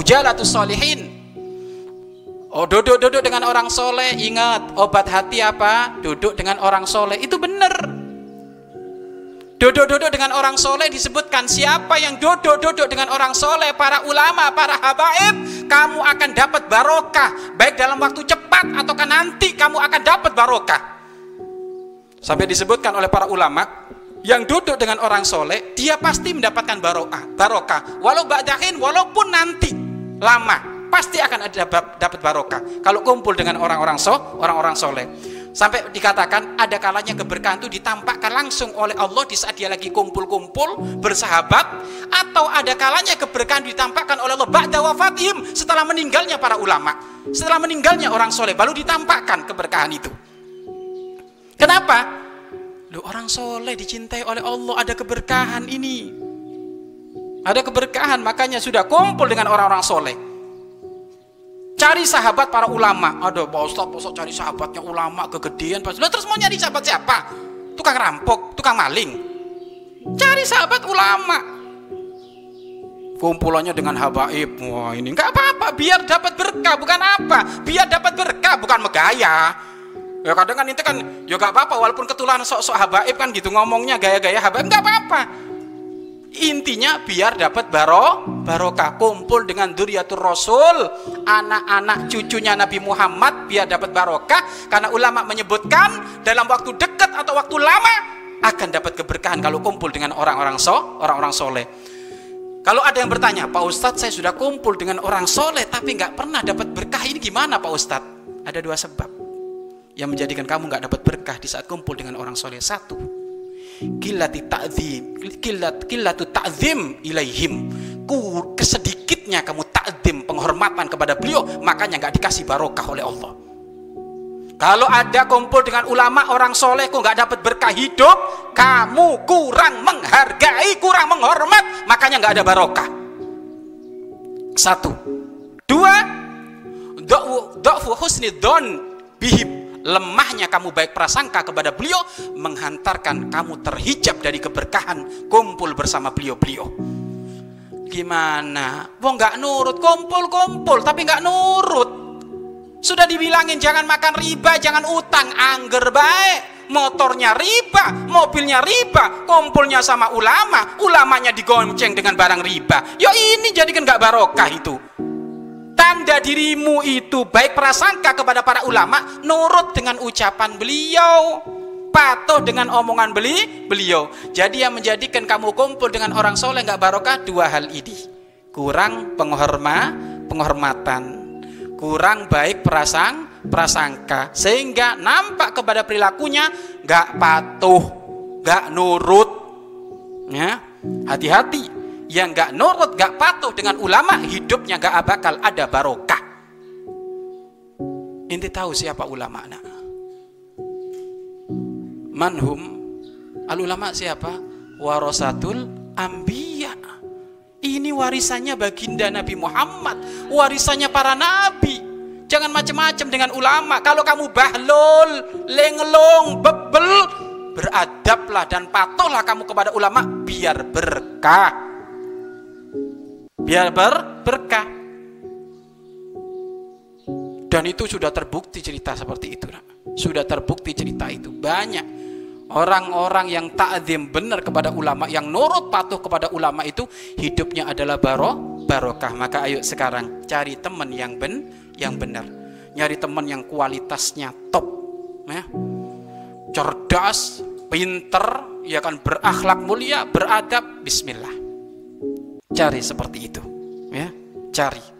mujalatus solihin. Oh duduk-duduk dengan orang soleh, ingat obat hati apa? Duduk dengan orang soleh, itu benar. Duduk-duduk dengan orang soleh disebutkan siapa yang duduk-duduk dengan orang soleh, para ulama, para habaib, kamu akan dapat barokah. Baik dalam waktu cepat ataukah nanti kamu akan dapat barokah. Sampai disebutkan oleh para ulama, yang duduk dengan orang soleh, dia pasti mendapatkan barokah. Barokah, walau ba'dahin, walaupun nanti lama pasti akan ada dapat barokah kalau kumpul dengan orang-orang so, orang-orang soleh. Sampai dikatakan ada kalanya keberkahan itu ditampakkan langsung oleh Allah di saat dia lagi kumpul-kumpul bersahabat atau ada kalanya keberkahan ditampakkan oleh Allah ba'da wafatihim setelah meninggalnya para ulama, setelah meninggalnya orang soleh baru ditampakkan keberkahan itu. Kenapa? Lu orang soleh dicintai oleh Allah ada keberkahan ini. Ada keberkahan makanya sudah kumpul dengan orang-orang soleh. Cari sahabat para ulama. Ada Pak Ustaz, Pak cari sahabatnya ulama kegedean. Lalu terus mau nyari sahabat siapa? Tukang rampok, tukang maling. Cari sahabat ulama. Kumpulannya dengan habaib. Wah ini nggak apa-apa. Biar dapat berkah, bukan apa. Biar dapat berkah, bukan megaya. Ya kadang kan itu kan ya gak apa-apa walaupun ketularan sok-sok habaib kan gitu ngomongnya gaya-gaya habaib nggak apa-apa Intinya biar dapat baro, barokah kumpul dengan duriatur rasul, anak-anak cucunya Nabi Muhammad biar dapat barokah karena ulama menyebutkan dalam waktu dekat atau waktu lama akan dapat keberkahan kalau kumpul dengan orang-orang so, orang-orang soleh. Kalau ada yang bertanya, Pak Ustadz saya sudah kumpul dengan orang soleh tapi nggak pernah dapat berkah ini gimana Pak Ustadz? Ada dua sebab yang menjadikan kamu nggak dapat berkah di saat kumpul dengan orang soleh. Satu, kilati ta'zim kilat kilatu ta'zim ilaihim. Ku kesedikitnya kamu ta'zim penghormatan kepada beliau makanya nggak dikasih barokah oleh Allah. Kalau ada kumpul dengan ulama orang soleh kok nggak dapat berkah hidup kamu kurang menghargai kurang menghormat makanya nggak ada barokah. Satu. Dua do'fu husni don bihim lemahnya kamu baik prasangka kepada beliau menghantarkan kamu terhijab dari keberkahan kumpul bersama beliau-beliau. Gimana? Wong nggak nurut kumpul-kumpul tapi nggak nurut. Sudah dibilangin jangan makan riba jangan utang. Angger baik. Motornya riba mobilnya riba kumpulnya sama ulama. Ulamanya digonceng dengan barang riba. Ya ini jadikan nggak barokah itu tanda dirimu itu baik prasangka kepada para ulama nurut dengan ucapan beliau patuh dengan omongan beli beliau. Jadi yang menjadikan kamu kumpul dengan orang soleh nggak barokah dua hal ini. Kurang penghorma penghormatan. Kurang baik prasang prasangka. Sehingga nampak kepada perilakunya nggak patuh nggak nurut. Ya hati-hati yang gak nurut, gak patuh dengan ulama, hidupnya gak bakal ada barokah. Inti tahu siapa ulama nak? Manhum al ulama siapa? Warasatul ambiya. Ini warisannya baginda Nabi Muhammad, warisannya para nabi. Jangan macam-macam dengan ulama. Kalau kamu bahlul, lenglong, bebel, beradablah dan patuhlah kamu kepada ulama biar berkah biar ber berkah. Dan itu sudah terbukti cerita seperti itu sudah terbukti cerita itu. Banyak orang-orang yang ta'zim benar kepada ulama yang nurut patuh kepada ulama itu hidupnya adalah baro barokah. Maka ayo sekarang cari teman yang ben yang benar. Nyari teman yang kualitasnya top ya. Cerdas pinter ya kan berakhlak mulia beradab. Bismillah Cari seperti itu, ya. Cari.